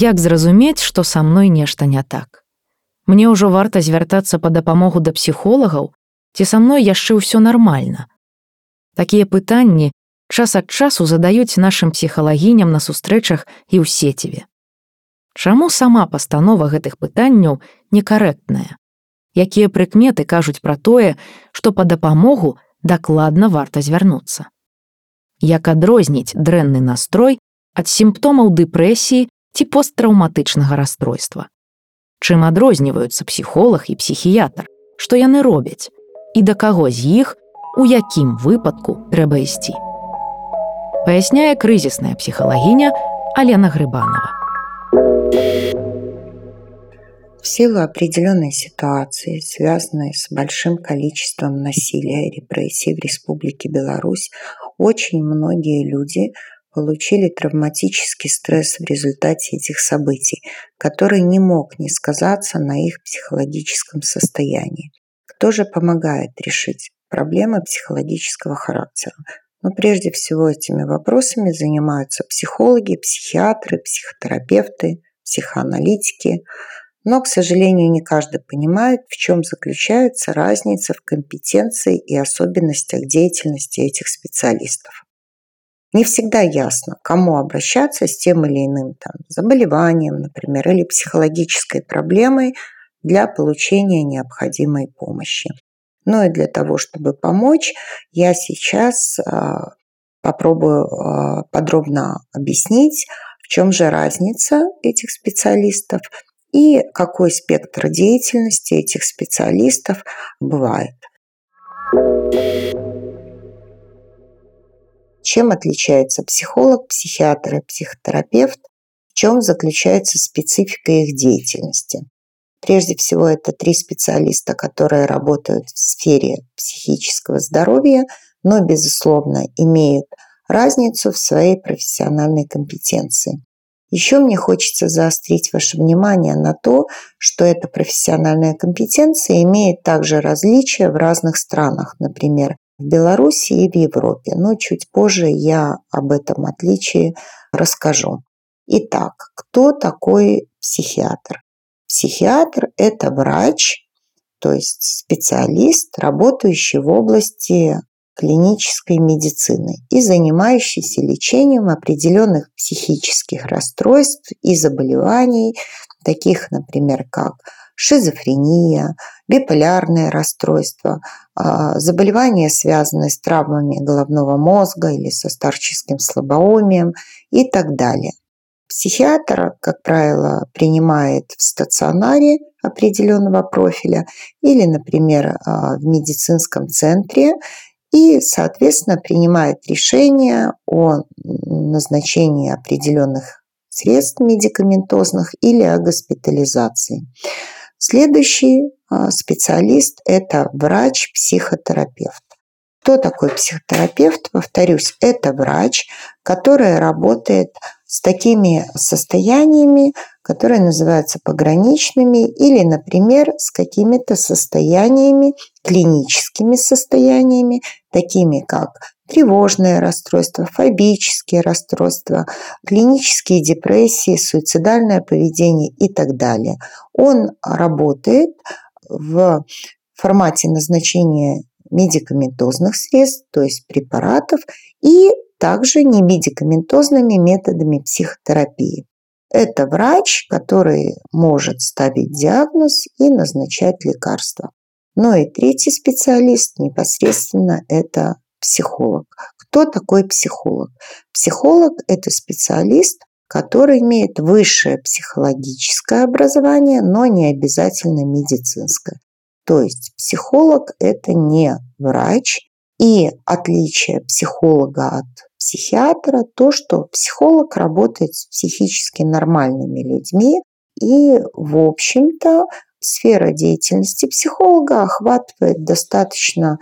Як зразумець, што са мной нешта не так. Мне ўжо варта звяртацца па дапамогу да псіхолагаў, ці са мной яшчэ ўсё нармальна. Такія пытанні час ад часу задаюць нашым псіхалагіням на сустрэчах і ў сеціве. Чаму сама пастанова гэтых пытанняў некарэктная? Якія прыкметы кажуць пра тое, што па дапамогу дакладна варта звярнуцца. Як адрозніць дрэнны настрой ад сімптомаў дэпрэсіі ці посттраўматычнага расстройства. Чым адрозніваюцца псіхолог і псіхіятр, што яны робяць і да каго з іх, у якім выпадку трэба ісці. Паясняе крызісная псіхалагіня Алена Грыбанова. В силу определенной ситуации, связанной с большим количеством насилия и репрессий в Республике Беларусь, очень многие люди получили травматический стресс в результате этих событий, который не мог не сказаться на их психологическом состоянии. Кто же помогает решить проблемы психологического характера? Но прежде всего этими вопросами занимаются психологи, психиатры, психотерапевты, психоаналитики. Но, к сожалению, не каждый понимает, в чем заключается разница в компетенции и особенностях деятельности этих специалистов. Не всегда ясно, кому обращаться с тем или иным там, заболеванием, например, или психологической проблемой для получения необходимой помощи. Ну и для того, чтобы помочь, я сейчас а, попробую а, подробно объяснить, в чем же разница этих специалистов и какой спектр деятельности этих специалистов бывает. Чем отличается психолог, психиатр и психотерапевт? В чем заключается специфика их деятельности? Прежде всего, это три специалиста, которые работают в сфере психического здоровья, но, безусловно, имеют разницу в своей профессиональной компетенции. Еще мне хочется заострить ваше внимание на то, что эта профессиональная компетенция имеет также различия в разных странах. Например, в Беларуси и в Европе, но чуть позже я об этом отличии расскажу. Итак, кто такой психиатр? Психиатр – это врач, то есть специалист, работающий в области клинической медицины и занимающийся лечением определенных психических расстройств и заболеваний, таких, например, как шизофрения, биполярное расстройство, а, заболевания, связанные с травмами головного мозга или со старческим слабоумием и так далее. Психиатр, как правило, принимает в стационаре определенного профиля или, например, а, в медицинском центре и, соответственно, принимает решение о назначении определенных средств медикаментозных или о госпитализации. Следующий а, специалист – это врач-психотерапевт. Кто такой психотерапевт? Повторюсь, это врач, который работает с такими состояниями, которые называются пограничными или, например, с какими-то состояниями, клиническими состояниями, такими как тревожное расстройство, фобические расстройства, клинические депрессии, суицидальное поведение и так далее. Он работает в формате назначения медикаментозных средств, то есть препаратов, и также немедикаментозными методами психотерапии. Это врач, который может ставить диагноз и назначать лекарства. Ну и третий специалист непосредственно это психолог. Кто такой психолог? Психолог – это специалист, который имеет высшее психологическое образование, но не обязательно медицинское. То есть психолог – это не врач, и отличие психолога от психиатра то, что психолог работает с психически нормальными людьми, и, в общем-то, сфера деятельности психолога охватывает достаточно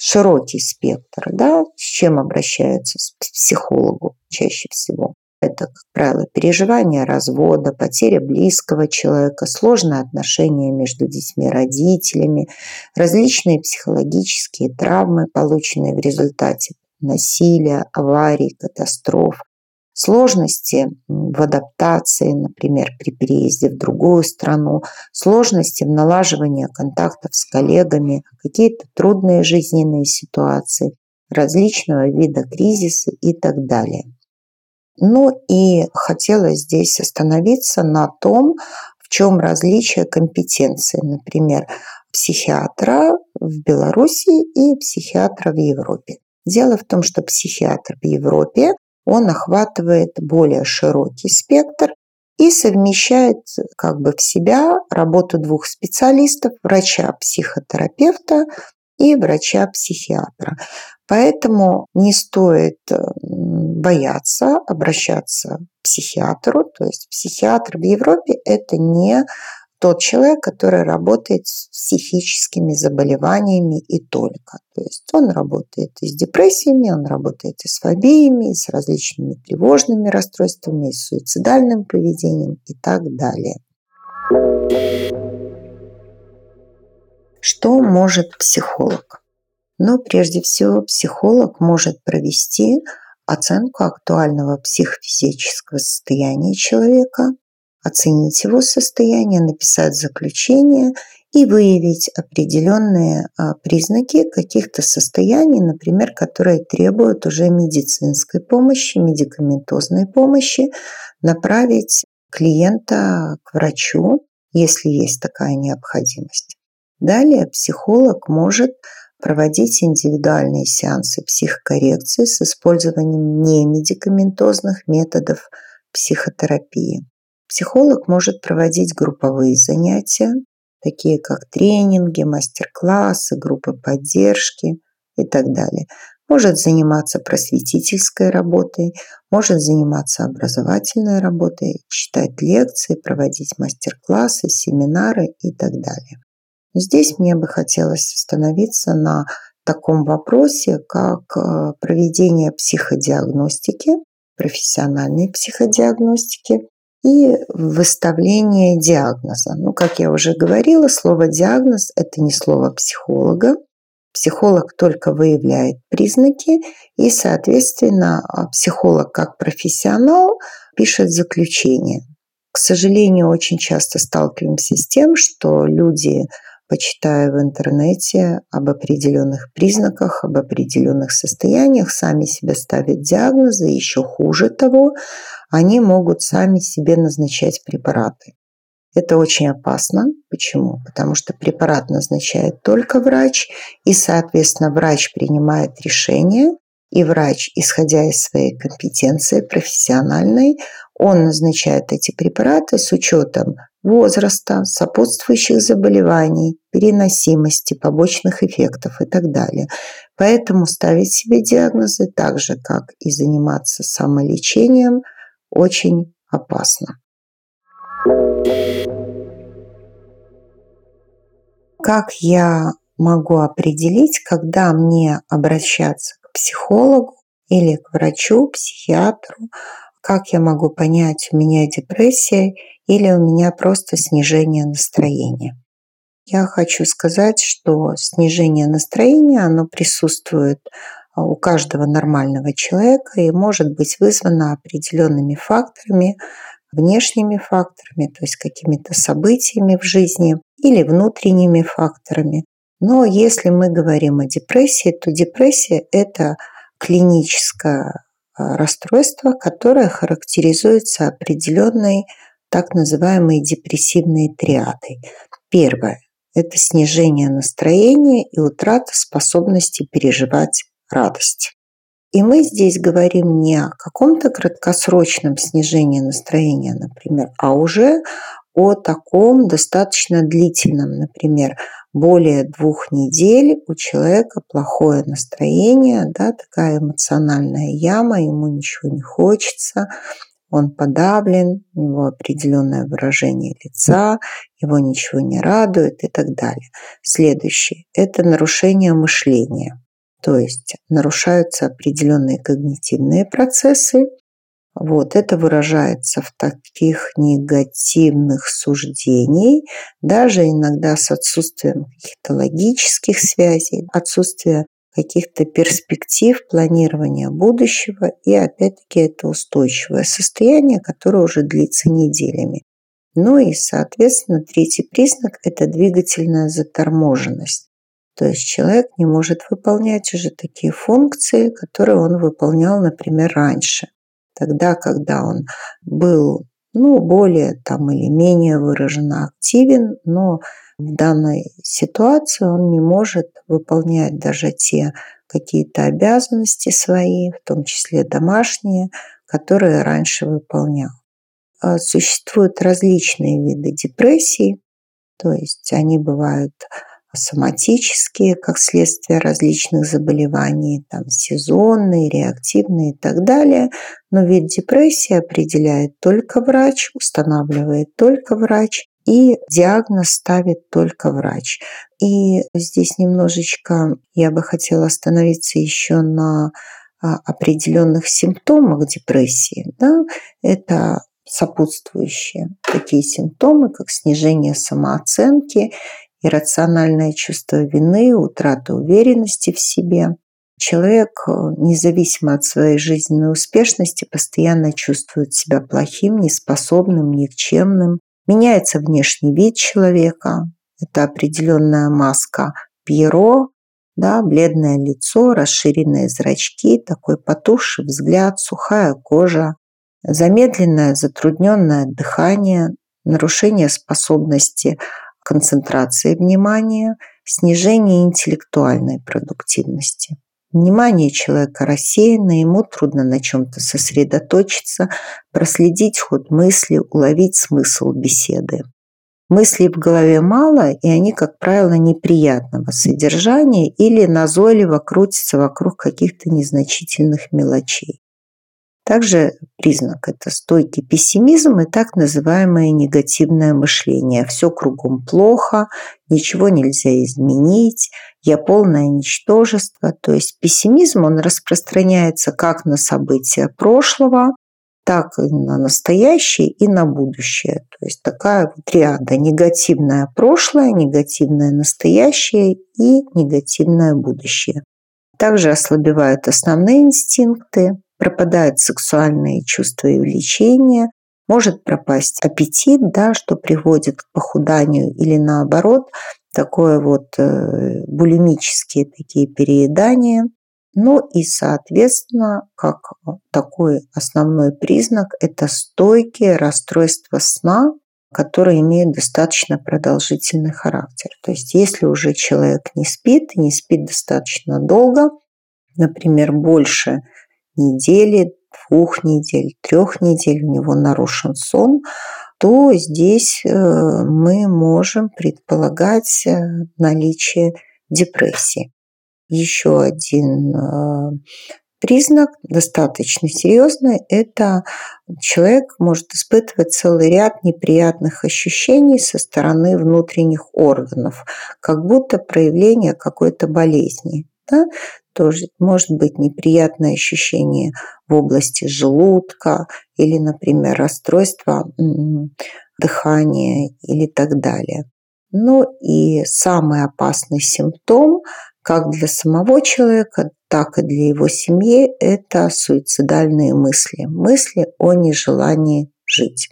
широкий спектр, да, с чем обращаются к психологу чаще всего. Это, как правило, переживание развода, потеря близкого человека, сложные отношения между детьми и родителями, различные психологические травмы, полученные в результате насилия, аварий, катастроф, сложности в адаптации, например, при переезде в другую страну, сложности в налаживании контактов с коллегами, какие-то трудные жизненные ситуации, различного вида кризисы и так далее. Ну и хотела здесь остановиться на том, в чем различие компетенции, например, психиатра в Беларуси и психиатра в Европе. Дело в том, что психиатр в Европе, он охватывает более широкий спектр и совмещает как бы в себя работу двух специалистов, врача-психотерапевта и врача-психиатра. Поэтому не стоит бояться обращаться к психиатру. То есть психиатр в Европе – это не тот человек, который работает с психическими заболеваниями и только. То есть он работает и с депрессиями, он работает и с фобиями, и с различными тревожными расстройствами, и с суицидальным поведением и так далее. Что может психолог? Но ну, прежде всего психолог может провести оценку актуального психофизического состояния человека, оценить его состояние, написать заключение и выявить определенные а, признаки каких-то состояний, например, которые требуют уже медицинской помощи, медикаментозной помощи, направить клиента к врачу, если есть такая необходимость. Далее психолог может проводить индивидуальные сеансы психокоррекции с использованием немедикаментозных методов психотерапии. Психолог может проводить групповые занятия, такие как тренинги, мастер-классы, группы поддержки и так далее. Может заниматься просветительской работой, может заниматься образовательной работой, читать лекции, проводить мастер-классы, семинары и так далее. Здесь мне бы хотелось остановиться на таком вопросе, как э, проведение психодиагностики, профессиональной психодиагностики и выставление диагноза. Ну, как я уже говорила, слово «диагноз» – это не слово психолога. Психолог только выявляет признаки, и, соответственно, психолог как профессионал пишет заключение. К сожалению, очень часто сталкиваемся с тем, что люди почитая в интернете об определенных признаках, об определенных состояниях, сами себе ставят диагнозы, еще хуже того, они могут сами себе назначать препараты. Это очень опасно. Почему? Потому что препарат назначает только врач, и, соответственно, врач принимает решение, и врач, исходя из своей компетенции профессиональной, он назначает эти препараты с учетом возраста, сопутствующих заболеваний, переносимости, побочных эффектов и так далее. Поэтому ставить себе диагнозы так же, как и заниматься самолечением, очень опасно. Как я могу определить, когда мне обращаться к психологу или к врачу, психиатру, как я могу понять, у меня депрессия или у меня просто снижение настроения. Я хочу сказать, что снижение настроения, оно присутствует у каждого нормального человека и может быть вызвано определенными факторами, внешними факторами, то есть какими-то событиями в жизни или внутренними факторами. Но если мы говорим о депрессии, то депрессия – это клиническое а, расстройство, которое характеризуется определенной так называемой депрессивной триадой. Первое – это снижение настроения и утрата способности переживать радость. И мы здесь говорим не о каком-то краткосрочном снижении настроения, например, а уже о таком достаточно длительном, например, более двух недель у человека плохое настроение, да, такая эмоциональная яма, ему ничего не хочется, он подавлен, у него определенное выражение лица, его ничего не радует и так далее. Следующее – это нарушение мышления. То есть нарушаются определенные когнитивные процессы. Вот это выражается в таких негативных суждений, даже иногда с отсутствием каких-то логических связей, отсутствие каких-то перспектив, планирования будущего. И опять-таки это устойчивое состояние, которое уже длится неделями. Ну и, соответственно, третий признак – это двигательная заторможенность. То есть человек не может выполнять уже такие функции, которые он выполнял, например, раньше. Тогда, когда он был ну, более там или менее выраженно активен, но в данной ситуации он не может выполнять даже те какие-то обязанности свои, в том числе домашние, которые раньше выполнял. А существуют различные виды депрессий, то есть они бывают соматические, как следствие различных заболеваний, там сезонные, реактивные и так далее. Но вид депрессии определяет только врач, устанавливает только врач, и диагноз ставит только врач. И здесь немножечко я бы хотела остановиться еще на а, определенных симптомах депрессии. Да? Это сопутствующие такие симптомы, как снижение самооценки, иррациональное чувство вины, утрата уверенности в себе. Человек, э, независимо от своей жизненной успешности, постоянно чувствует себя плохим, неспособным, никчемным. Меняется внешний вид человека. Это определенная маска Пьеро, да, бледное лицо, расширенные зрачки, такой потухший взгляд, сухая кожа, замедленное, затрудненное дыхание, нарушение способности концентрации внимания, снижение интеллектуальной продуктивности. Внимание человека рассеяно, ему трудно на чем-то сосредоточиться, проследить ход мысли, уловить смысл беседы. Мыслей в голове мало, и они, как правило, неприятного содержания или назойливо крутятся вокруг каких-то незначительных мелочей. Также признак – это стойкий пессимизм и так называемое негативное мышление. Все кругом плохо, ничего нельзя изменить, я полное ничтожество. То есть пессимизм, он распространяется как на события прошлого, так и на настоящее и на будущее. То есть такая вот триада – негативное прошлое, негативное настоящее и негативное будущее. Также ослабевают основные инстинкты, пропадают сексуальные чувства и влечения, может пропасть аппетит, да, что приводит к похуданию или наоборот, такое вот э, булимические такие переедания. Ну и, соответственно, как такой основной признак, это стойкие расстройства сна, которые имеют достаточно продолжительный характер. То есть если уже человек не спит, не спит достаточно долго, например, больше недели, двух недель, трех недель у него нарушен сон, то здесь э, мы можем предполагать э, наличие депрессии. Еще один э, признак достаточно серьезный – это человек может испытывать целый ряд неприятных ощущений со стороны внутренних органов, как будто проявление какой-то болезни. Да? тоже может быть неприятное ощущение в области желудка или, например, расстройство дыхания или так далее. Ну и самый опасный симптом как для самого человека, так и для его семьи – это суицидальные мысли. Мысли о нежелании жить.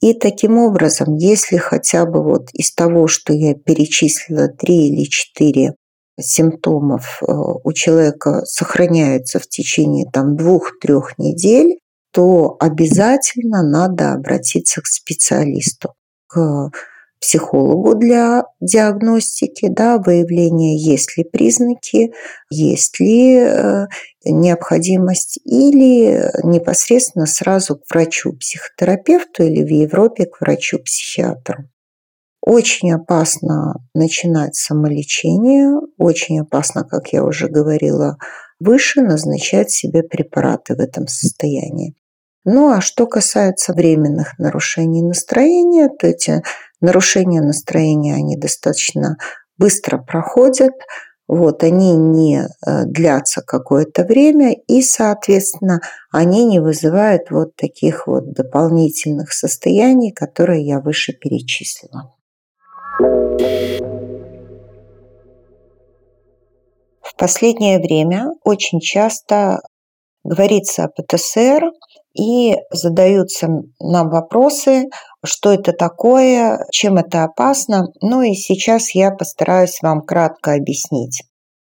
И таким образом, если хотя бы вот из того, что я перечислила, три или четыре симптомов э, у человека сохраняется в течение там двух-трех недель, то обязательно надо обратиться к специалисту, к психологу для диагностики, да, выявления, есть ли признаки, есть ли э, необходимость, или непосредственно сразу к врачу-психотерапевту или в Европе к врачу-психиатру. Очень опасно начинать самолечение, очень опасно, как я уже говорила выше, назначать себе препараты в этом состоянии. Ну а что касается временных нарушений настроения, то эти нарушения настроения, они достаточно быстро проходят, вот, они не э, длятся какое-то время, и, соответственно, они не вызывают вот таких вот дополнительных состояний, которые я выше перечислила. Последнее время очень часто говорится о ПТСР и задаются нам вопросы, что это такое, чем это опасно. Ну и сейчас я постараюсь вам кратко объяснить.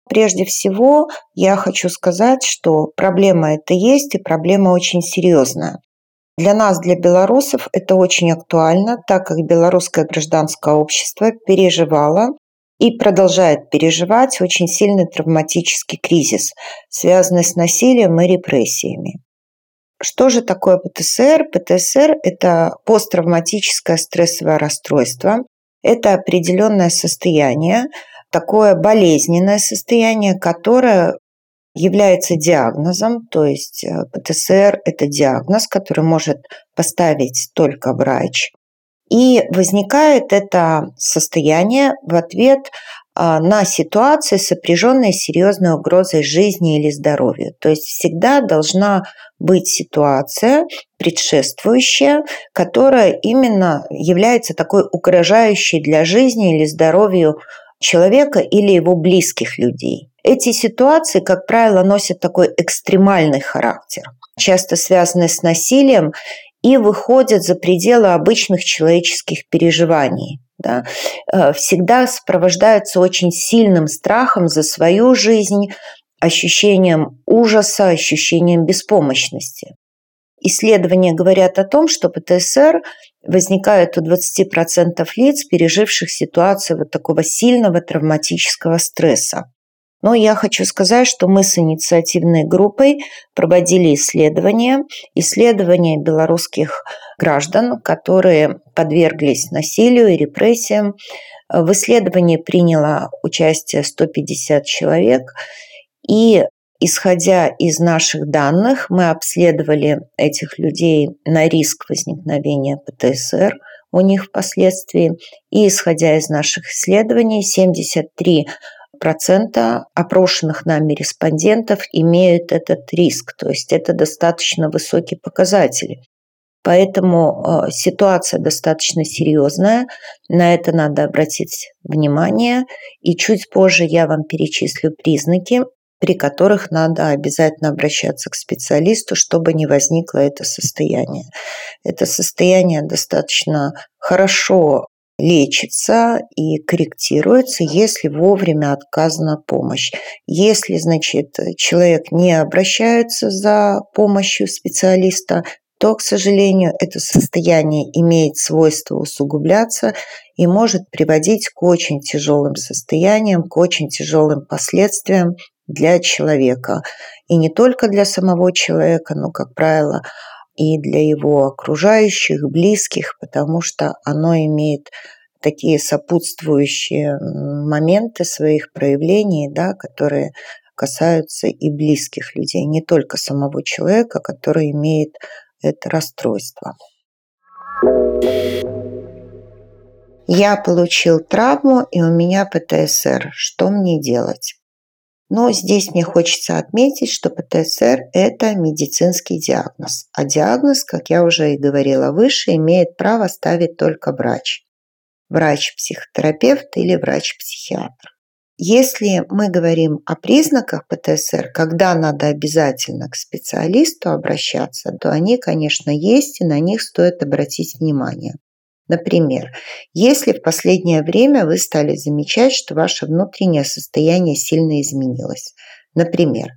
Прежде всего, я хочу сказать, что проблема это есть, и проблема очень серьезная. Для нас, для белорусов, это очень актуально, так как белорусское гражданское общество переживало и продолжает переживать очень сильный травматический кризис, связанный с насилием и репрессиями. Что же такое ПТСР? ПТСР – это посттравматическое стрессовое расстройство. Это определенное состояние, такое болезненное состояние, которое является диагнозом, то есть э, ПТСР – это диагноз, который может поставить только врач. И возникает это состояние в ответ а, на ситуации, сопряженные с серьезной угрозой жизни или здоровью. То есть всегда должна быть ситуация предшествующая, которая именно является такой угрожающей для жизни или здоровью человека или его близких людей. Эти ситуации, как правило, носят такой экстремальный характер, часто связанный с насилием и выходят за пределы обычных человеческих переживаний. Да, э, всегда сопровождаются очень сильным страхом за свою жизнь, ощущением ужаса, ощущением беспомощности. Исследования говорят о том, что ПТСР возникает у 20% лиц, переживших ситуацию вот такого сильного травматического стресса. Но я хочу сказать, что мы с инициативной группой проводили исследования, исследования белорусских граждан, которые подверглись насилию и репрессиям. В исследовании приняло участие 150 человек, и Исходя из наших данных, мы обследовали этих людей на риск возникновения ПТСР у них впоследствии. И исходя из наших исследований, 73 процента опрошенных нами респондентов имеют этот риск, то есть это достаточно высокий показатель. Поэтому э, ситуация достаточно серьезная, на это надо обратить внимание, и чуть позже я вам перечислю признаки, при которых надо обязательно обращаться к специалисту, чтобы не возникло это состояние. Это состояние достаточно хорошо лечится и корректируется, если вовремя отказана помощь. Если, значит, человек не обращается за помощью специалиста, то, к сожалению, это состояние имеет свойство усугубляться и может приводить к очень тяжелым состояниям, к очень тяжелым последствиям для человека. И не только для самого человека, но, как правило, и для его окружающих, близких, потому что оно имеет такие сопутствующие моменты своих проявлений, да, которые касаются и близких людей, не только самого человека, который имеет это расстройство. Я получил травму, и у меня ПТСР. Что мне делать? Но здесь мне хочется отметить, что ПТСР – это медицинский диагноз. А диагноз, как я уже и говорила выше, имеет право ставить только врач. Врач-психотерапевт или врач-психиатр. Если мы говорим о признаках ПТСР, когда надо обязательно к специалисту обращаться, то они, конечно, есть, и на них стоит обратить внимание. Например, если в последнее время вы стали замечать, что ваше внутреннее состояние сильно изменилось. Например,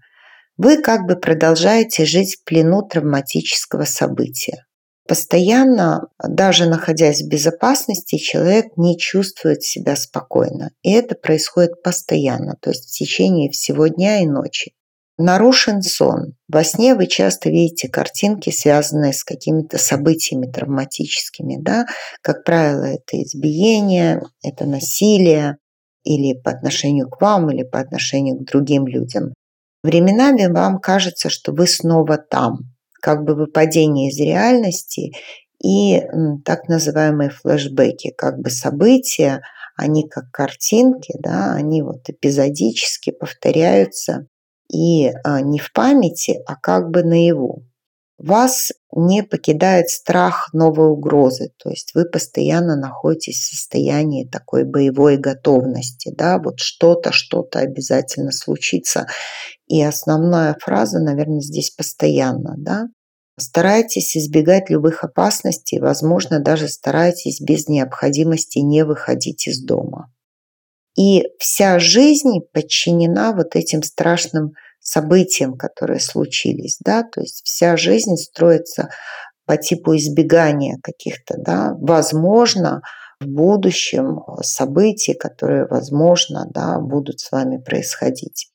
вы как бы продолжаете жить в плену травматического события. Постоянно, даже находясь в безопасности, человек не чувствует себя спокойно. И это происходит постоянно, то есть в течение всего дня и ночи. Нарушен сон. Во сне вы часто видите картинки, связанные с какими-то событиями травматическими. Да? Как правило, это избиение, это насилие или по отношению к вам, или по отношению к другим людям. Временами вам кажется, что вы снова там, как бы выпадение из реальности и так называемые флешбеки, как бы события, они как картинки, да, они вот эпизодически повторяются и а, не в памяти, а как бы наяву. вас не покидает страх новой угрозы, то есть вы постоянно находитесь в состоянии такой боевой готовности, да, вот что-то, что-то обязательно случится. И основная фраза, наверное, здесь постоянно, да, Старайтесь избегать любых опасностей, возможно, даже старайтесь без необходимости не выходить из дома. И вся жизнь подчинена вот этим страшным событиям, которые случились, да, то есть вся жизнь строится по типу избегания каких-то, да, возможно, в будущем событий, которые, возможно, да, будут с вами происходить.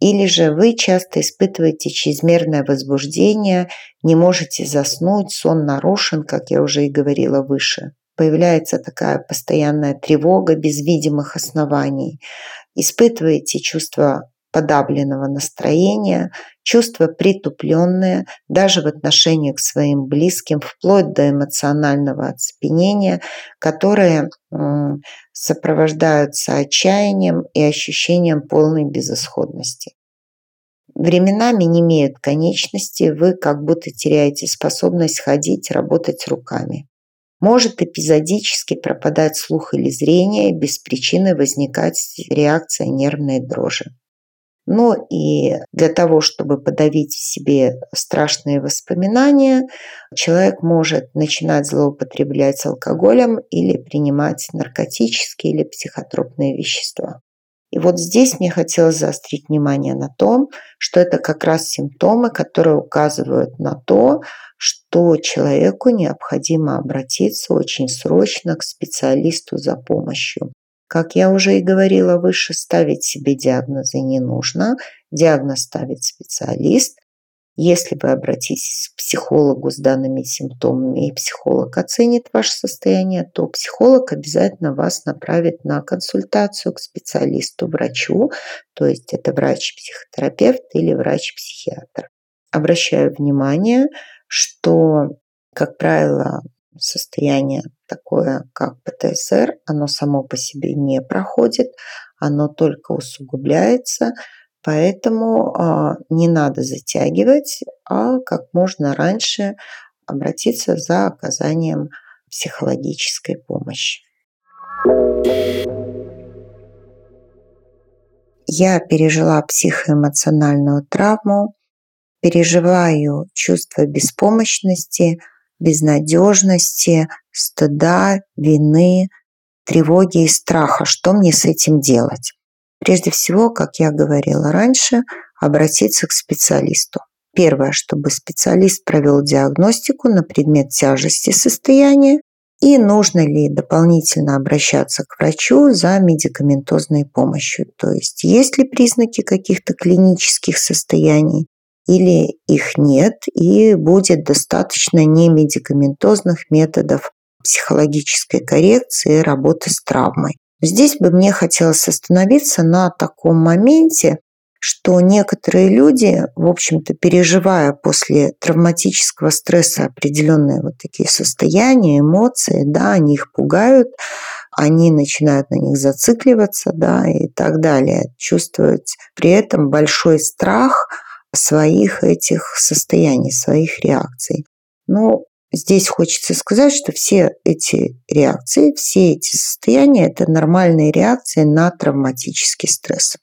Или же вы часто испытываете чрезмерное возбуждение, не можете заснуть, сон нарушен, как я уже и говорила выше. Появляется такая постоянная тревога без видимых оснований. Испытываете чувство подавленного настроения, чувства притупленные даже в отношении к своим близким, вплоть до эмоционального оцепенения, которые сопровождаются отчаянием и ощущением полной безысходности. Временами не имеют конечности, вы как будто теряете способность ходить, работать руками. Может эпизодически пропадать слух или зрение, без причины возникать реакция нервной дрожи. Но и для того, чтобы подавить в себе страшные воспоминания, человек может начинать злоупотреблять алкоголем или принимать наркотические или психотропные вещества. Вот здесь мне хотелось заострить внимание на том, что это как раз симптомы, которые указывают на то, что человеку необходимо обратиться очень срочно к специалисту за помощью. Как я уже и говорила выше, ставить себе диагнозы не нужно. Диагноз ставит специалист. Если вы обратитесь к психологу с данными симптомами и психолог оценит ваше состояние, то психолог обязательно вас направит на консультацию к специалисту, врачу, то есть это врач-психотерапевт или врач-психиатр. Обращаю внимание, что, как правило, состояние такое, как ПТСР, оно само по себе не проходит, оно только усугубляется, поэтому а, не надо затягивать, а как можно раньше обратиться за оказанием психологической помощи. Я пережила психоэмоциональную травму, переживаю чувство беспомощности – безнадежности, стыда, вины, тревоги и страха. Что мне с этим делать? Прежде всего, как я говорила раньше, обратиться к специалисту. Первое, чтобы специалист провел диагностику на предмет тяжести состояния и нужно ли дополнительно обращаться к врачу за медикаментозной помощью. То есть, есть ли признаки каких-то клинических состояний, или их нет, и будет достаточно немедикаментозных методов психологической коррекции и работы с травмой. Здесь бы мне хотелось остановиться на таком моменте, что некоторые люди, в общем-то, переживая после травматического стресса определенные вот такие состояния, эмоции, да, они их пугают, они начинают на них зацикливаться, да, и так далее, чувствовать при этом большой страх – своих этих состояний, своих реакций. Но здесь хочется сказать, что все эти реакции, все эти состояния – это нормальные реакции на травматический стресс.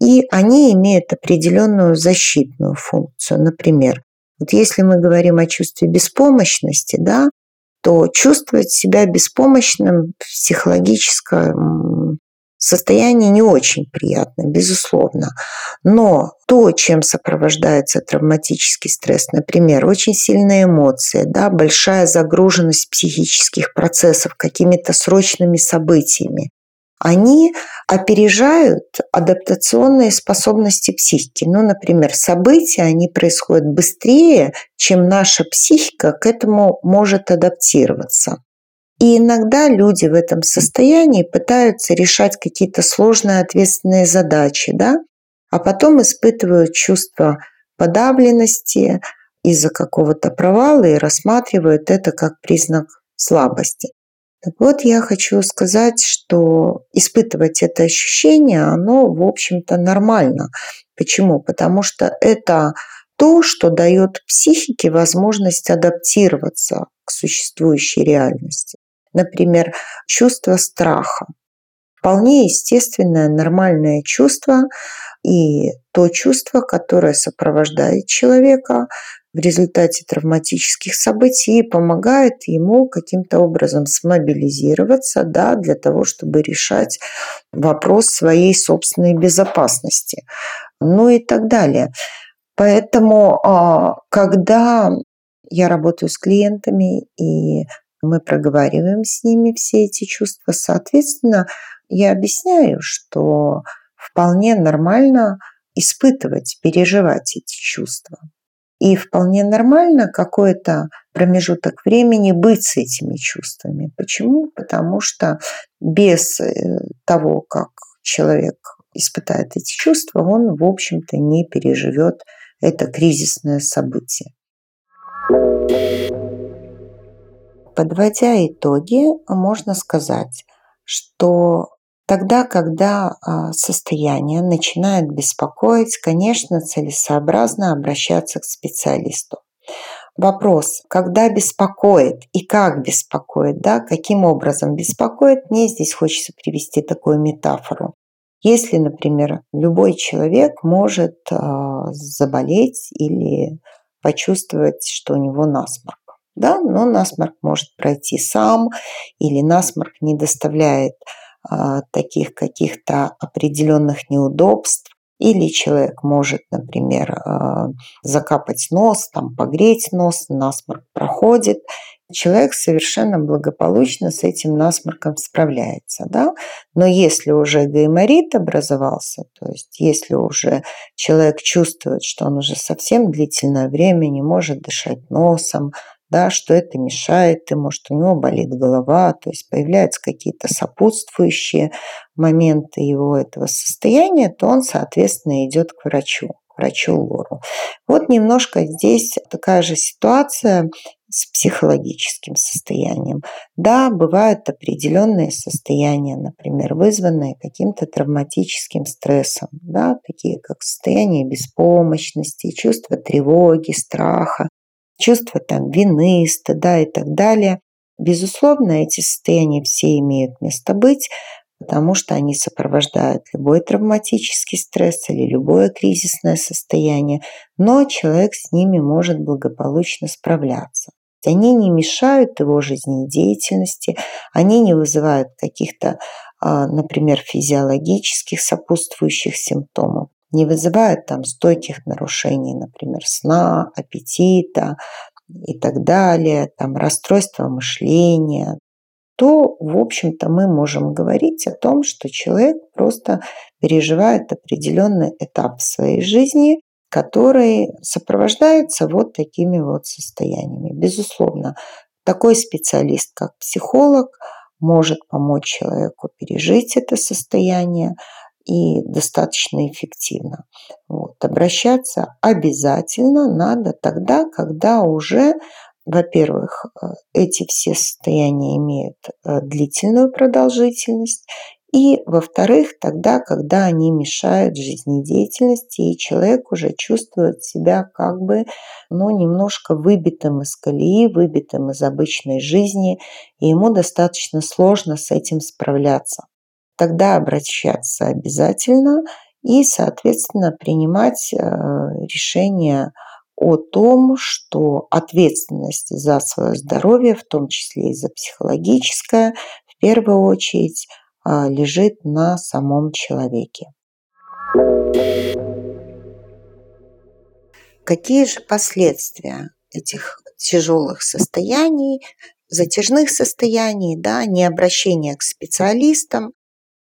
И они имеют определенную защитную функцию. Например, вот если мы говорим о чувстве беспомощности, да, то чувствовать себя беспомощным в психологическом Состояние не очень приятно, безусловно. Но то, чем сопровождается травматический стресс, например, очень сильные эмоции, да, большая загруженность психических процессов какими-то срочными событиями, они опережают адаптационные способности психики. Ну, например, события, они происходят быстрее, чем наша психика к этому может адаптироваться. И иногда люди в этом состоянии пытаются решать какие-то сложные ответственные задачи, да, а потом испытывают чувство подавленности из-за какого-то провала и рассматривают это как признак слабости. Так вот, я хочу сказать, что испытывать это ощущение, оно, в общем-то, нормально. Почему? Потому что это то, что дает психике возможность адаптироваться к существующей реальности. Например, чувство страха. Вполне естественное, нормальное чувство и то чувство, которое сопровождает человека в результате травматических событий и помогает ему каким-то образом смобилизироваться да, для того, чтобы решать вопрос своей собственной безопасности. Ну и так далее. Поэтому, а, когда я работаю с клиентами и мы проговариваем с ними все эти чувства, соответственно, я объясняю, что вполне нормально испытывать, переживать эти чувства. И вполне нормально какой-то промежуток времени быть с этими чувствами. Почему? Потому что без э, того, как человек испытает эти чувства, он, в общем-то, не переживет это кризисное событие. Подводя итоги, можно сказать, что Тогда, когда а, состояние начинает беспокоить, конечно, целесообразно обращаться к специалисту. Вопрос, когда беспокоит и как беспокоит, да, каким образом беспокоит, мне здесь хочется привести такую метафору. Если, например, любой человек может э, заболеть или почувствовать, что у него насморк, да, но насморк может пройти сам или насморк не доставляет а, таких каких-то определенных неудобств, или человек может, например, а, закапать нос, там, погреть нос, насморк проходит. Человек совершенно благополучно с этим насморком справляется. Да? Но если уже гайморит образовался, то есть если уже человек чувствует, что он уже совсем длительное время не может дышать носом, да, что это мешает, и может у него болит голова, то есть появляются какие-то сопутствующие моменты его этого состояния, то он, соответственно, идет к врачу, врачу Лору. Вот немножко здесь такая же ситуация с психологическим состоянием. Да, бывают определенные состояния, например, вызванные каким-то травматическим стрессом, да, такие как состояние беспомощности, чувство тревоги, страха, чувство там вины, стыда и так далее. Безусловно, эти состояния все имеют место быть, потому что они сопровождают любой травматический стресс или любое кризисное состояние, но человек с ними может благополучно справляться. Они не мешают его жизнедеятельности, они не вызывают каких-то, а, например, физиологических сопутствующих симптомов не вызывает там стойких нарушений, например, сна, аппетита и так далее, там расстройства мышления, то, в общем-то, мы можем говорить о том, что человек просто переживает определенный этап своей жизни, который сопровождается вот такими вот состояниями. Безусловно, такой специалист, как психолог, может помочь человеку пережить это состояние, и достаточно эффективно. Вот. Обращаться обязательно надо тогда, когда уже, во-первых, э, эти все состояния имеют э, длительную продолжительность, и, во-вторых, тогда, когда они мешают жизнедеятельности, и человек уже чувствует себя как бы ну, немножко выбитым из колеи, выбитым из обычной жизни, и ему достаточно сложно с этим справляться тогда обращаться обязательно и, соответственно, принимать э, решение о том, что ответственность за свое здоровье, в том числе и за психологическое, в первую очередь э, лежит на самом человеке. Какие же последствия этих тяжелых состояний, затяжных состояний, да, необращения к специалистам,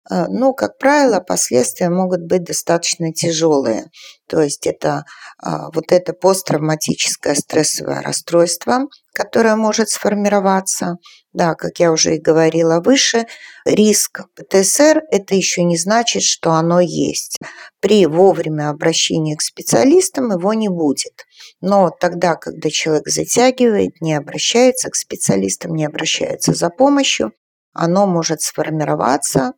но, как правило, последствия могут быть достаточно тяжелые. То есть это а, вот это посттравматическое стрессовое расстройство, которое может сформироваться. Да, как я уже и говорила выше, риск ПТСР – это еще не значит, что оно есть. При вовремя обращении к специалистам его не будет. Но тогда, когда человек затягивает, не обращается к специалистам, не обращается за помощью, оно может сформироваться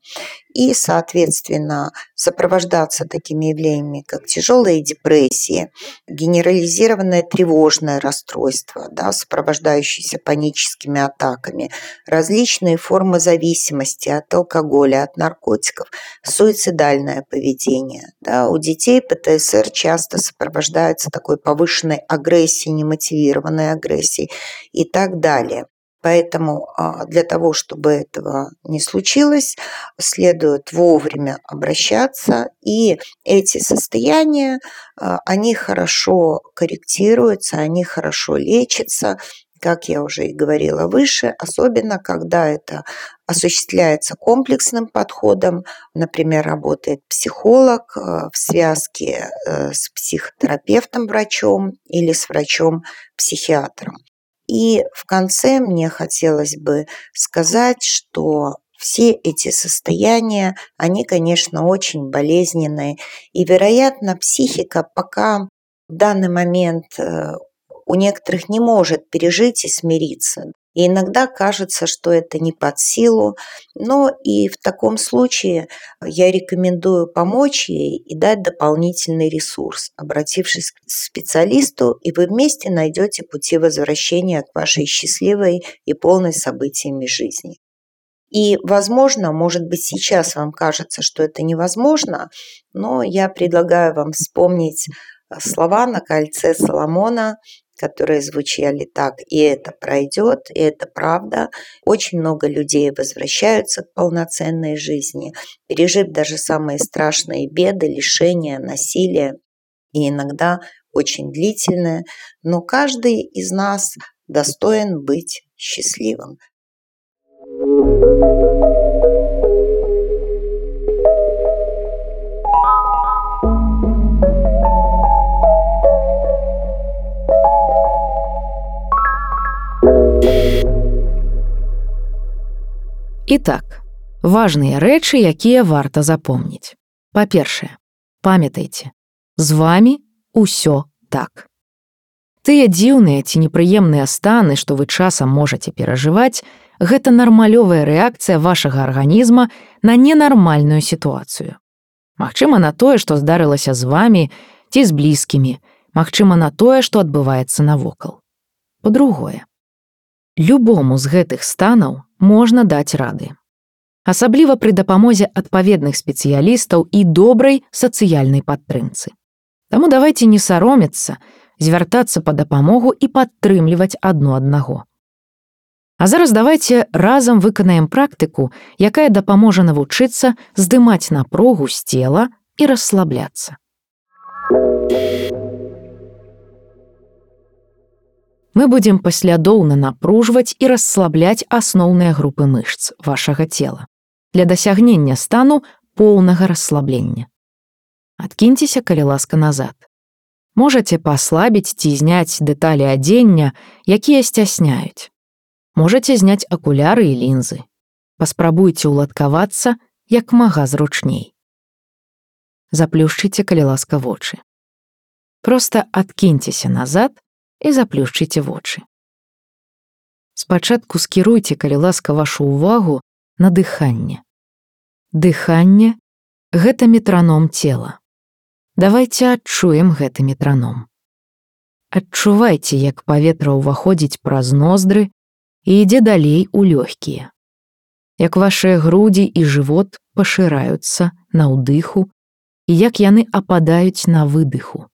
и, соответственно, сопровождаться такими явлениями, как тяжелые депрессии, генерализированное тревожное расстройство, да, сопровождающееся паническими атаками, различные формы зависимости от алкоголя, от наркотиков, суицидальное поведение. Да. У детей ПТСР часто сопровождается такой повышенной агрессией, немотивированной агрессией и так далее. Поэтому а, для того, чтобы этого не случилось, следует вовремя обращаться, и эти состояния, а, они хорошо корректируются, они хорошо лечатся, как я уже и говорила выше, особенно когда это осуществляется комплексным подходом, например, работает психолог а, в связке э, с психотерапевтом-врачом или с врачом-психиатром. И в конце мне хотелось бы сказать, что все эти состояния, они, конечно, очень болезненные. И, вероятно, психика пока в данный момент э, у некоторых не может пережить и смириться. И иногда кажется, что это не под силу, но и в таком случае я рекомендую помочь ей и дать дополнительный ресурс, обратившись к специалисту, и вы вместе найдете пути возвращения к вашей счастливой и полной событиями жизни. И, возможно, может быть, сейчас вам кажется, что это невозможно, но я предлагаю вам вспомнить слова на кольце Соломона которые звучали так, и это пройдет, и это правда. Очень много людей возвращаются к полноценной жизни, пережив даже самые страшные беды, лишения, насилие, и иногда очень длительное, но каждый из нас достоин быть счастливым. Итак, важныя рэчы, якія варта запомніць. Па-першае, памятайце, з вами ўсё так. Тыя дзіўныя ці непрыемныя станы, што вы часам можаце перажываць, гэта нармалёвая рэакцыя вашага арганізма на ненармальную сітуацыю. Магчыма на тое, што здарылася з вами ці з блізкімі, магчыма на тое, што адбываецца навокал. Па-другое, любому з гэтых станаў можна даць рады. Асабліва пры дапамозе адпаведных спецыялістаў і добрай сацыяльнай падтрымцы. Таму давайте не саромецца, звяртацца па дапамогу і падтрымліваць адно аднаго. А зараз давайте разам выканаем практыку, якая дапаможа навучыцца здымаць напругу з цела і расслабляцца. Мы будем паслядоўна напружваць і расслабляць асноўныя групы мышц вашага цела для дасягнення стану поўнага расслаблення. Адкіньцеся, калі ласка назад. Можаце паслабіць ці зняць дэталі адзення, якія сцясняюць. Можаце зняць акуляры і лінзы. Паспрабуйце ўладкавацца як мага зручней. Заплюшчыце, калі ласка вочы. Проста адкіньцеся назад і заплюшчыце вочы. Спачатку скіруйце, калі ласка вашу ўвагу на дыханне. Дыханне гэта метраном цела. Давайте адчуем гэты метраном. Адчувайце, як паветра ўваходзіць праз ноздры і ідзе далей у лёгкія. Як вашыя грудзі і жывот пашыраюцца на ўдыху і як яны ападаюць на выдыху.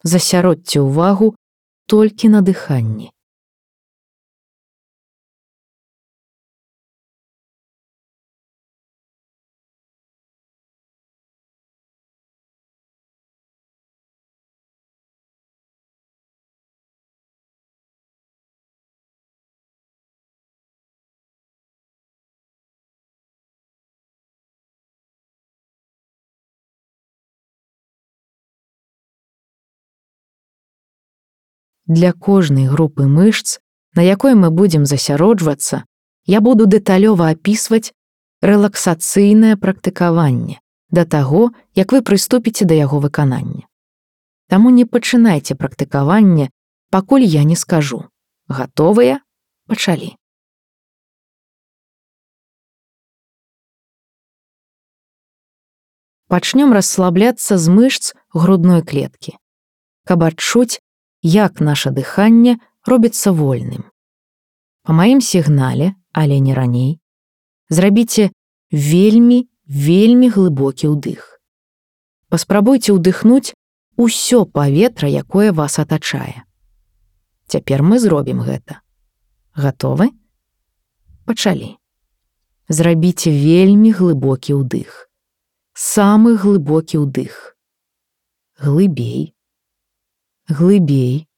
Засяродце ўвагу толькі на дыханні. для кожнай групы мышц, на якой мы будзем засяроджвацца, я буду дэталёва апісваць рэлаксацыйнае практыкаванне да таго, як вы прыступіце да яго выканання. Таму не пачынайце практыкаванне, пакуль я не скажу. Гатовыя, пачалі. Пачнём расслабляцца з мышц грудной клеткі, каб адчуць, як наша дыханне робіцца вольным. Па маім сігнале, але не раней, зрабіце вельмі, вельмі глыбокі ўдых. Паспрабуйце ўдыхнуць усё паветра, якое вас атачае. Цяпер мы зробім гэта. Гатовы? Пачалі. Зрабіце вельмі глыбокі ўдых. Самы глыбокі ўдых. Глыбей. Глыбей.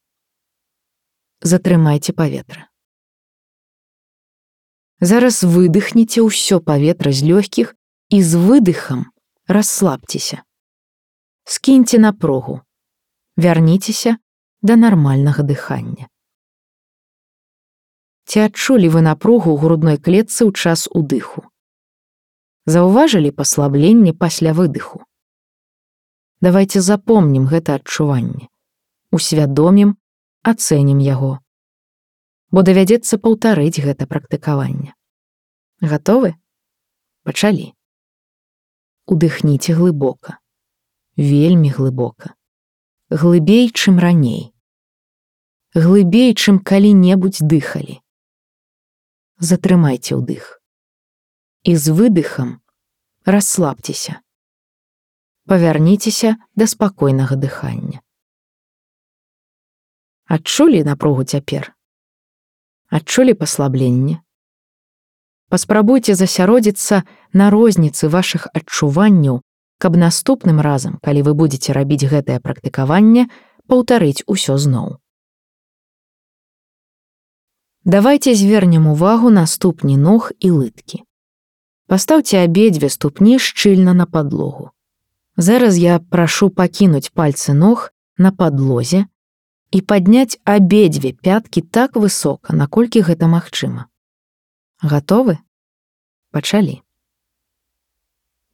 Затрымайце паветра. Зараз выдыхніце ўсё паветра з лёгкіх і з выдыхам расслабцеся. Скіньце напругу. Вярніцеся да нармальнага дыхання. Ці адчулі вы напругу ў грудной клетцы ў час удыху. Заўважылі паслабленне пасля выдыху. Давайте запомнім гэта адчуванне. Усвядомім, ацэнім яго. Бо давядзецца паўтарыць гэта практыкаванне. Гатовы? Пачалі. Удыхніце глыбока вельмі глыбока. Глыбей, чым раней. Глыбей, чым калі-небудзь дыхалі. Затрымайце ўдых. І з выдыхам расслабцеся. Павярніцеся да спакойнага дыхання. Адчулі напругу цяпер. Адчулі паслабленне. Паспрабуйце засяродзіцца на розніцы вашых адчуванняў каб наступным разам, калі вы будете рабіць гэтае практыкаванне, паўтарыць усё зноў. Давайте звернем увагу на ступні ног і лыткі. Пастаўце абедзве ступні шчыльна на падлогу. Зараз я прашу пакінуць пальцы ног на падлозе і падняць абедзве пяткі так высока, наколькі гэта магчыма. Гатовы? Пачалі.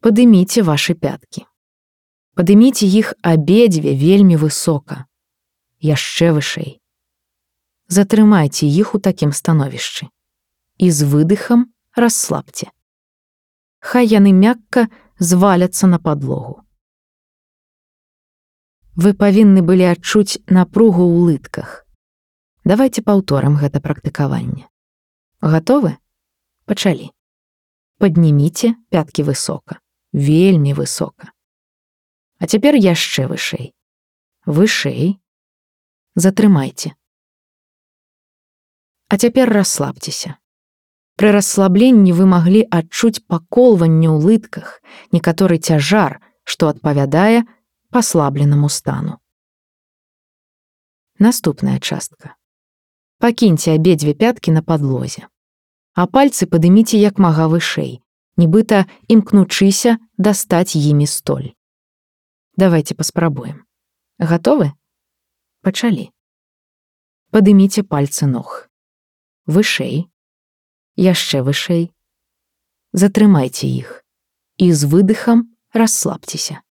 Падыміце ваши пяткі. Падыміце іх абедзве вельмі высока, яшчэ вышэй. Затрымайце іх у такім становішчы. І з выдыхам расслабце. Хай яны мякка зваляцца на падлогу. Вы павінны былі адчуць напругу ў лытках. Давайте паўторым гэта практыкаванне. Гатовы? Пачалі. Падніміце пяткі высока вельмі высока. А цяпер яшчэ вышэй. Вышэй. Затрымайце. А цяпер расслабцеся. Пры расслабленні вы маглі адчуць паколванне ў лытках, некаторы цяжар, што адпавядае паслабленаму стану. Наступная частка. Пакіньце абедзве пяткі на падлозе. А пальцы падыміце як мага вышэй, нібыта імкнучыся дастаць імі столь. Давайте паспрабуем. Гатовы? Пачалі. Падыміце пальцы ног. Вышэй, яшчэ вышэй. Затрымайце іх і з выдыхам расслабцеся.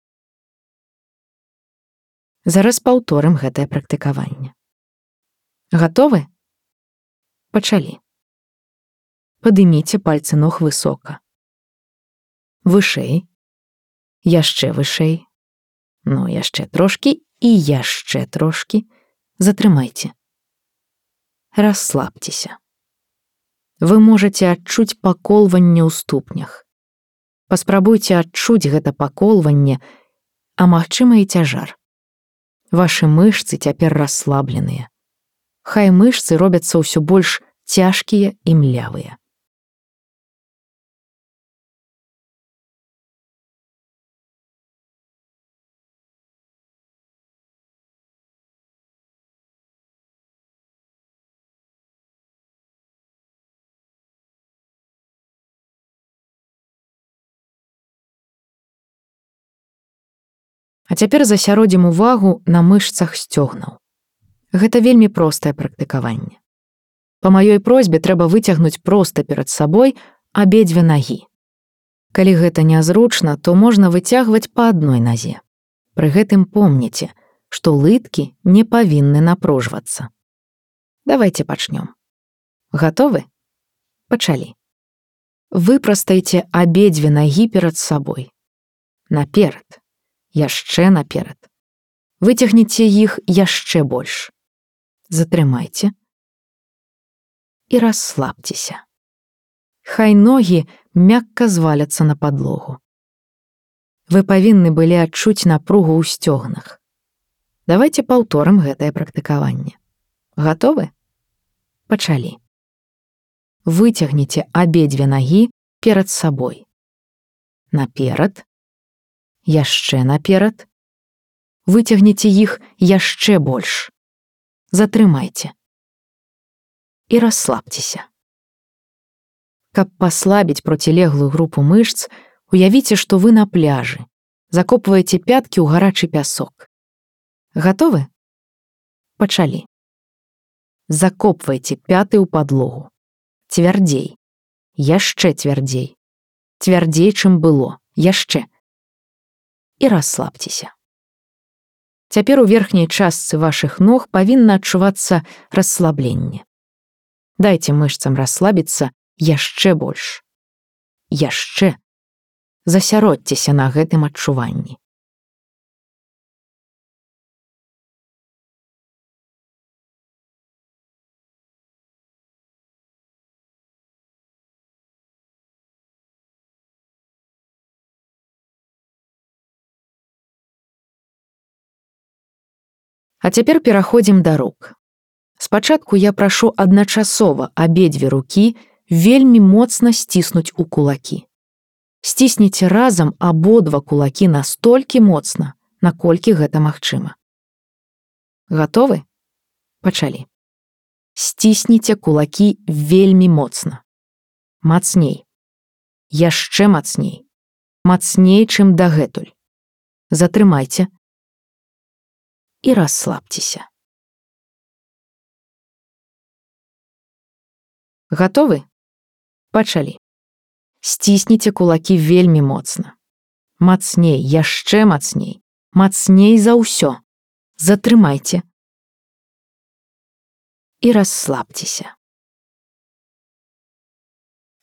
Зараз паўторым гэтае практыкаванне. Гатовы? Пачалі. Падыміце пальцы ног высока вышэй, яшчэ вышэй, ну яшчэ трошкі і яшчэ трошкі затрымайце. Расслабцеся. Вы можете адчуць паколванне ў ступнях. Паспрабуйце адчуць гэта паколванне, а магчыма і цяжар. Вашы мышцы цяпер расслабленыя. Хай мышцы робяцца ўсё больш цяжкія і млявыя. Цяпер засяродзім увагу на мышцах сцёгнаў. Гэта вельмі простае практыкаванне. Па маёй просьбе трэба выцягнуць проста перад сабой абедзве нагі. Калі гэта нязручна, то можна выцягваць па адной назе. Пры гэтым помніце, што лыткі не павінны напружвацца. Давайте пачнём. Гатовы? Пачалі. Выпрастайце абедзве нагі перад сабой. наперад, яшчэ наперад. Выцягніце іх яшчэ больш. Затрымайце і расслабцеся. Хай ногі мякка зваляцца на падлогу. Вы павінны былі адчуць напругу ў сцёгнах. Давайте паўторым гэтае практыкаванне. Гатовы? Пачалі. Выцягніце абедзве нагі перад сабой. Наперад, яшчэ наперад, выцягніце іх яшчэ больш. Затрымайце і расслабцеся. Каб паслабіць процілеглую групу мышц, уявіце, што вы на пляжы, закопваеце пяткі ў гарачы пясок. Гатовы? Пачалі. Закопвайце пяты ў падлогу. Цвярдзей, яшчэ цвярдзей, цвярдзей, чым было, яшчэ. І расслабцеся. Цяпер у верхняй частцы вашых ног павінна адчувацца расслабленне. Дайце мышцам расслабіцца яшчэ больш. Яшчэ засяродцеся на гэтым адчуванні. А цяпер пераходзім да рук. Спачатку я прашу адначасова абедзве рукі вельмі моцна сціснуць у кулакі. Сцісніце разам абодва кулакі настолькі моцна, наколькі гэта магчыма. Гатовы? Пачалі. Сцісніце кулакі вельмі моцна. Мацней. Яшчэ мацней. Мацней, чым дагэтуль. Затрымайце, і расслабцеся. Гатовы? Пачалі. Сцісніце кулакі вельмі моцна. Мацней, яшчэ мацней, мацней за ўсё. Затрымайце. І расслабцеся.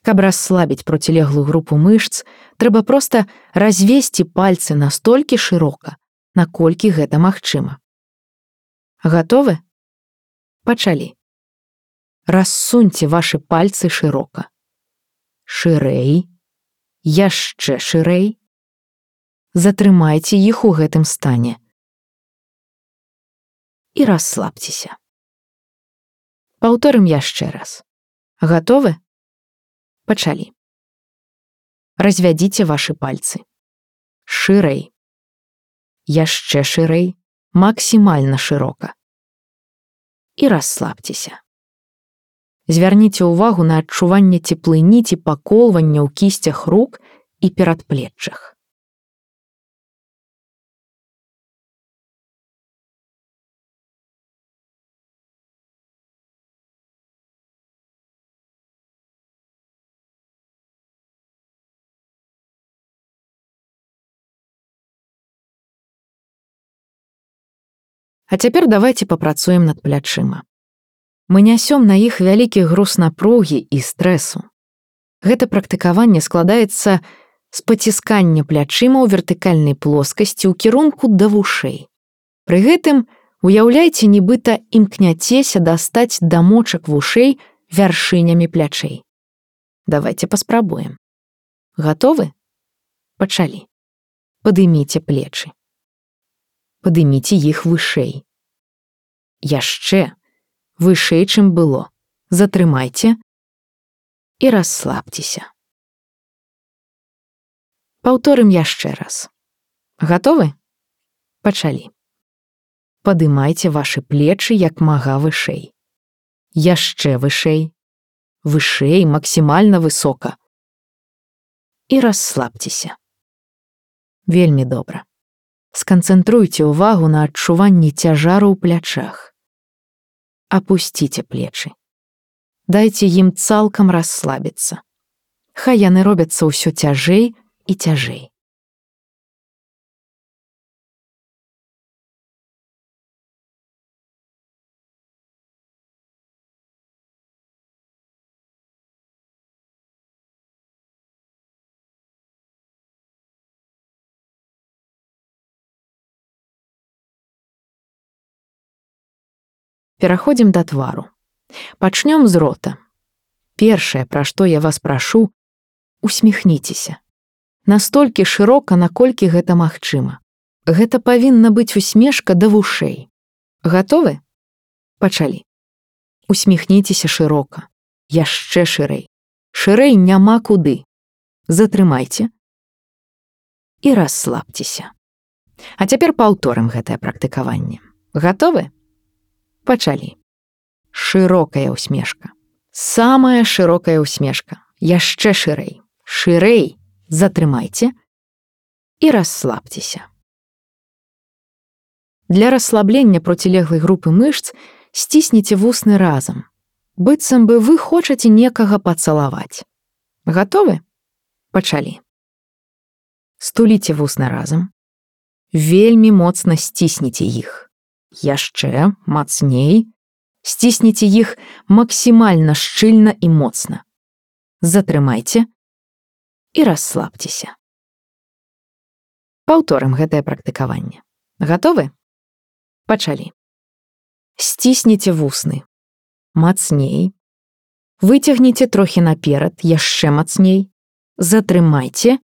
Каб расслабіць процілеглую групу мышц, трэба проста развесці пальцы настолькі шырока, наколькі гэта магчыма. Гатовы? Пачалі. Рассуньце вашы пальцы шырока. Шырэй, яшчэ шырэй. Затрымайце іх у гэтым стане. І расслабцеся. Паўторым яшчэ раз. Гатовы? Пачалі. Развядзіце вашы пальцы. Шырэй. Яшчэ шырэй, максімальна шырока. І расслабцеся. Звярніце ўвагу на адчуванне цеплыні ці паколвання ў кісцях рук і перадплеччах. А цяпер давайте папрацуем над плячыма. Мы нясём на іх вялікі груз напругі і стрэсу. Гэта практыкаванне складаецца з паціскання плячыма ў вертыкальнай плоскасці ў кірунку да вушэй. Пры гэтым уяўляйце, нібыта імкняцеся дастаць дамочак вушэй вяршынямі плячэй. Давайте паспрабуем. Гатовы? Пачалі. Падыміце плечы падыміце іх вышэй. Яшчэ вышэй, чым было, затрымайце і расслабцеся. Паўторым яшчэ раз. Гатовы? Пачалі. Падымайце вашы плечы як мага вышэй. Яшчэ вышэй, вышэй максімальна высока. І расслабцеся. Вельмі добра сканцэнтруйце ўвагу на адчуванні цяжару ў плячах. Апусціце плечы. Дайце ім цалкам расслабіцца. Хай яны робяцца ўсё цяжэй і цяжэй. Пераходзім да твару. Пачнём з рота. Першае, пра што я вас прашу, усміхніцеся. Настолькі шырока, наколькі гэта магчыма. Гэта павінна быць усмешка да вушэй. Гатовы? Пачалі. Усміхніцеся шырока, яшчэ шырэй. Шырэй няма куды. Затрымайце і расслабцеся. А цяпер паўторым гэтае практыкаванне. Гатовы? Пачалі. Шырокая ўсмешка. Самая шырокая ўсмешка. Яшчэ шырэй. Шырэй, затрымайце і расслабцеся. Для расслаблення процілеглай групы мышц сцісніце вусны разам. быццам бы вы хочаце некага пацалаваць. Гатовы? Пачалі. Стуліце вусны разам. Вельмі моцна сцісніце іх. Яшчэ мацней, сцісніце іх максімальна шчыльна і моцна. Затрымайце і расслабцеся. Паўторым гэтае практыкаванне. Гатовы? Пачалі. Сцісніце вусны. Мацней. Выцягніце трохі наперад, яшчэ мацней. Затрымайце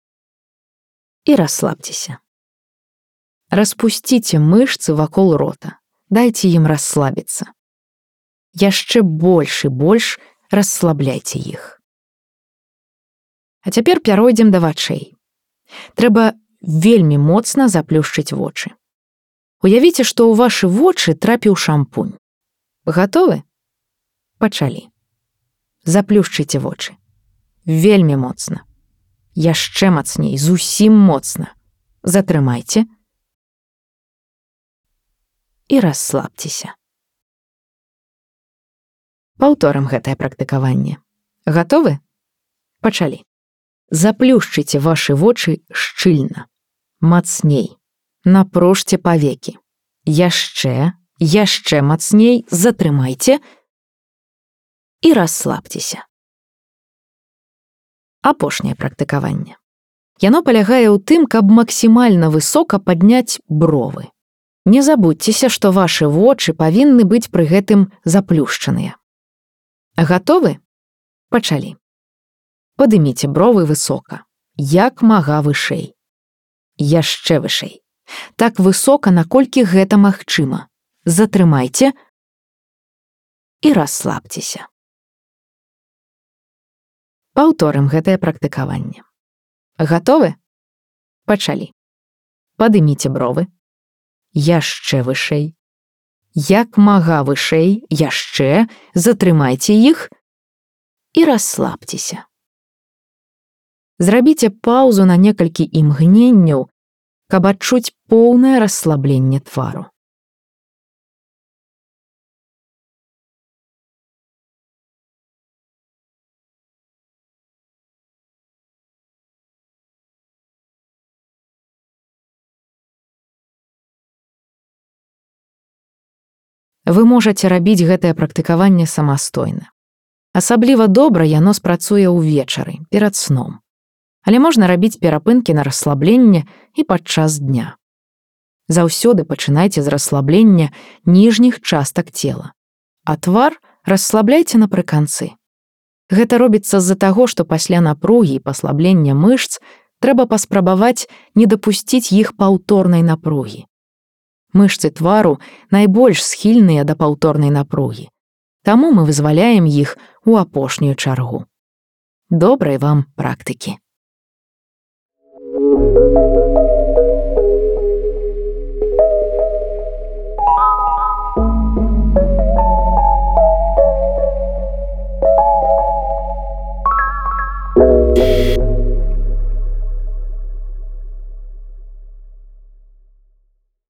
і расслабцеся. Распусціце мышцы вакол рота. Дайце ім расслабіцца. Яшчэ больш і больш расслабляйце іх. А цяпер пяройдзем да вачэй. Трэба вельмі моцна заплюшчыць вочы. Уявіце, што ў вашы вочы трапіў шампунь. Гатовы? Пачалі. Заплюшчыце вочы. Вельмі моцна. Яшчэ мацней, зусім моцна. Затрымайце і расслабцеся. Паўторым гэтае практыкаванне. Гатовы? Пачалі. Заплюшчыце вашы вочы шчыльна, мацней напружьце павекі. Яшчэ, яшчэ мацней затрымайце і расслабцеся. Апошняе практыкаванне. Яно палягае ў тым, каб максімальна высока падняць бровы. Не забудьцеся, што вашы вочы павінны быць пры гэтым заплюшчаныя. Гатовы? Пачалі. Падыміце бровы высока, як мага вышэй. Яшчэ вышэй так высока, наколькі гэта магчыма. Затрымайце і расслабцеся. Паўторым гэтае практыкаванне. Гатовы? Пачалі. Падыміце бровы. Яшчэ вышэй. Як мага вышэй, яшчэ затрымайце іх і расслабцеся. Зрабіце паўзу на некалькі імгненняў, каб адчуць поўнае расслабленне твару. Вы можаце рабіць гэтае практыкаванне самастойна. Асабліва добра яно спрацуе ўвечары перад сном але можна рабіць перапынкі на расслабленне і падчас дня. Заўсёды пачынайце з расслаблення ніжніх частак цела. А твар расслабляйце напрыканцы. Гэта робіцца з-за таго, што пасля напругі і паслаблення мышц трэба паспрабаваць не дапусціць іх паўторнай напругі. Мышцы твару найбольш схільныя да паўторнай напругі. Таму мы вызваляем іх у апошнюю чаргу. Добрай вам практыкі. Thank you.